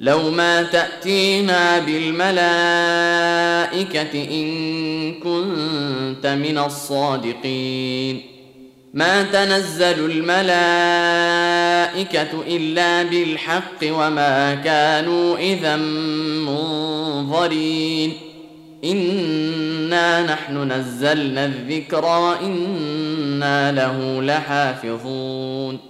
لو ما تأتينا بالملائكة إن كنت من الصادقين. ما تنزل الملائكة إلا بالحق وما كانوا إذا منظرين. إنا نحن نزلنا الذكر وإنا له لحافظون.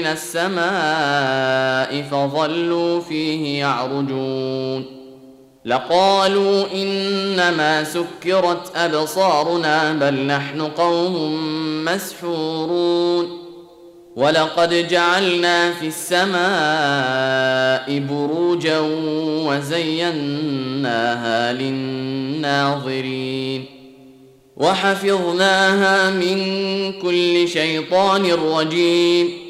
من السماء فظلوا فيه يعرجون. لقالوا إنما سكرت أبصارنا بل نحن قوم مسحورون. ولقد جعلنا في السماء بروجا وزيناها للناظرين. وحفظناها من كل شيطان رجيم.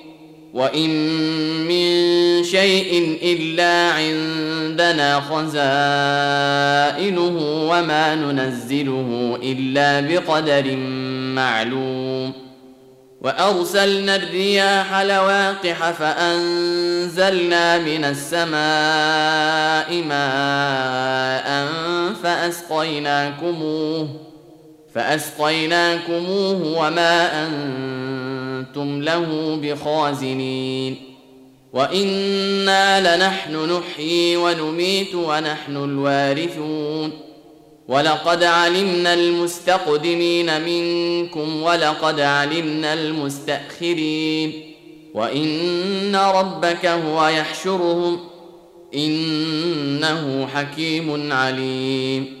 وان من شيء الا عندنا خزائنه وما ننزله الا بقدر معلوم وارسلنا الرياح لواقح فانزلنا من السماء ماء فاسقيناكموه فأسقيناكموه وما أنتم له بخازنين. وإنا لنحن نحيي ونميت ونحن الوارثون. ولقد علمنا المستقدمين منكم ولقد علمنا المستأخرين. وإن ربك هو يحشرهم. إنه حكيم عليم.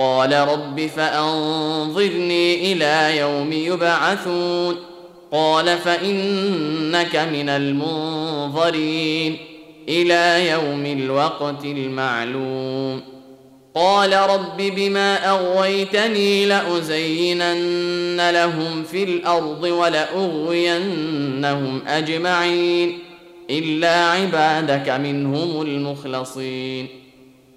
قال رب فأنظرني إلى يوم يبعثون. قال فإنك من المنظرين إلى يوم الوقت المعلوم. قال رب بما أغويتني لأزينن لهم في الأرض ولأغوينهم أجمعين إلا عبادك منهم المخلصين.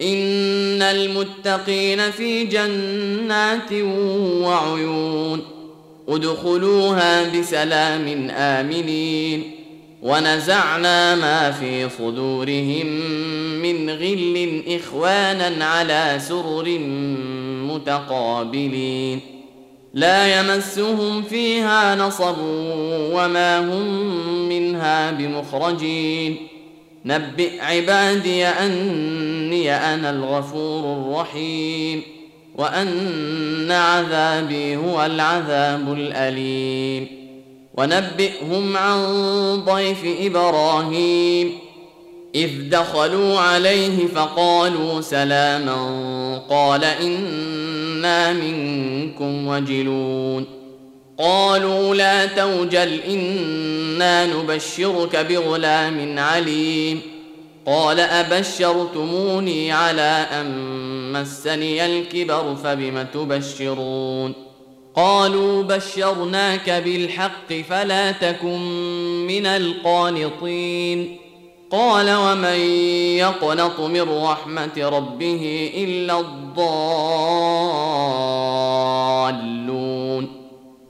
إن المتقين في جنات وعيون ادخلوها بسلام آمنين ونزعنا ما في صدورهم من غل إخوانا على سرر متقابلين لا يمسهم فيها نصب وما هم منها بمخرجين نبئ عبادي أني أنا الغفور الرحيم وأن عذابي هو العذاب الأليم. ونبئهم عن ضيف إبراهيم. إذ دخلوا عليه فقالوا سلاما قال إنا منكم وجلون. قالوا لا توجل إنا نبشرك بغلام عليم. قال أبشرتموني على أن مسني الكبر فبم تبشرون؟ قالوا بشرناك بالحق فلا تكن من القانطين. قال ومن يقنط من رحمة ربه إلا الضالون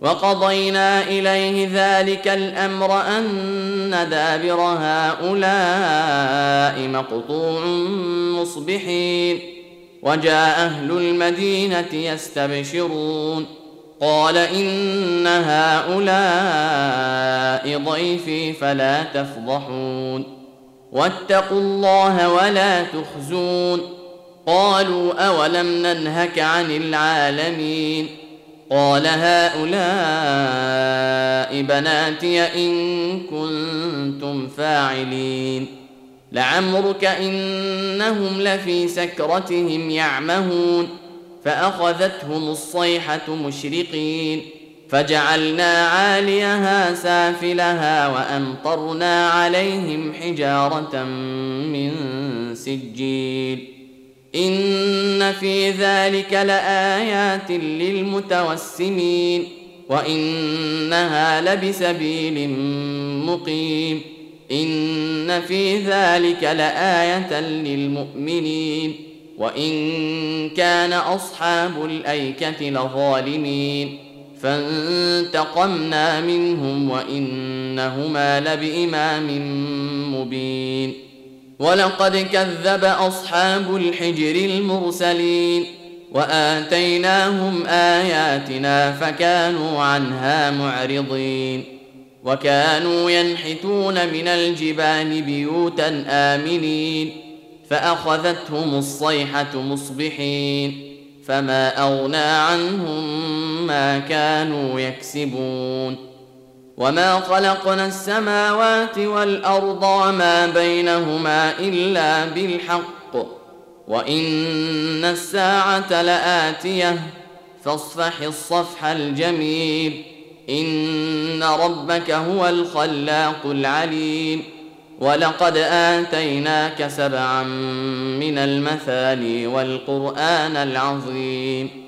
وقضينا إليه ذلك الأمر أن دابر هؤلاء مقطوع مصبحين وجاء أهل المدينة يستبشرون. قال إن هؤلاء ضيفي فلا تفضحون واتقوا الله ولا تخزون. قالوا أولم ننهك عن العالمين؟ قال هؤلاء بناتي ان كنتم فاعلين لعمرك انهم لفي سكرتهم يعمهون فاخذتهم الصيحه مشرقين فجعلنا عاليها سافلها وامطرنا عليهم حجاره من سجيل ان في ذلك لآيات للمتوسمين وإنها لبسبيل مقيم إن في ذلك لآية للمؤمنين وإن كان أصحاب الأيكة لظالمين فانتقمنا منهم وإنهما لبإمام مبين ولقد كذب أصحاب الحجر المرسلين وآتيناهم آياتنا فكانوا عنها معرضين وكانوا ينحتون من الجبال بيوتا آمنين فأخذتهم الصيحة مصبحين فما أغنى عنهم ما كانوا يكسبون وما خلقنا السماوات والارض وما بينهما الا بالحق وان الساعة لاتيه فاصفح الصفح الجميل ان ربك هو الخلاق العليم ولقد اتيناك سبعا من المثاني والقران العظيم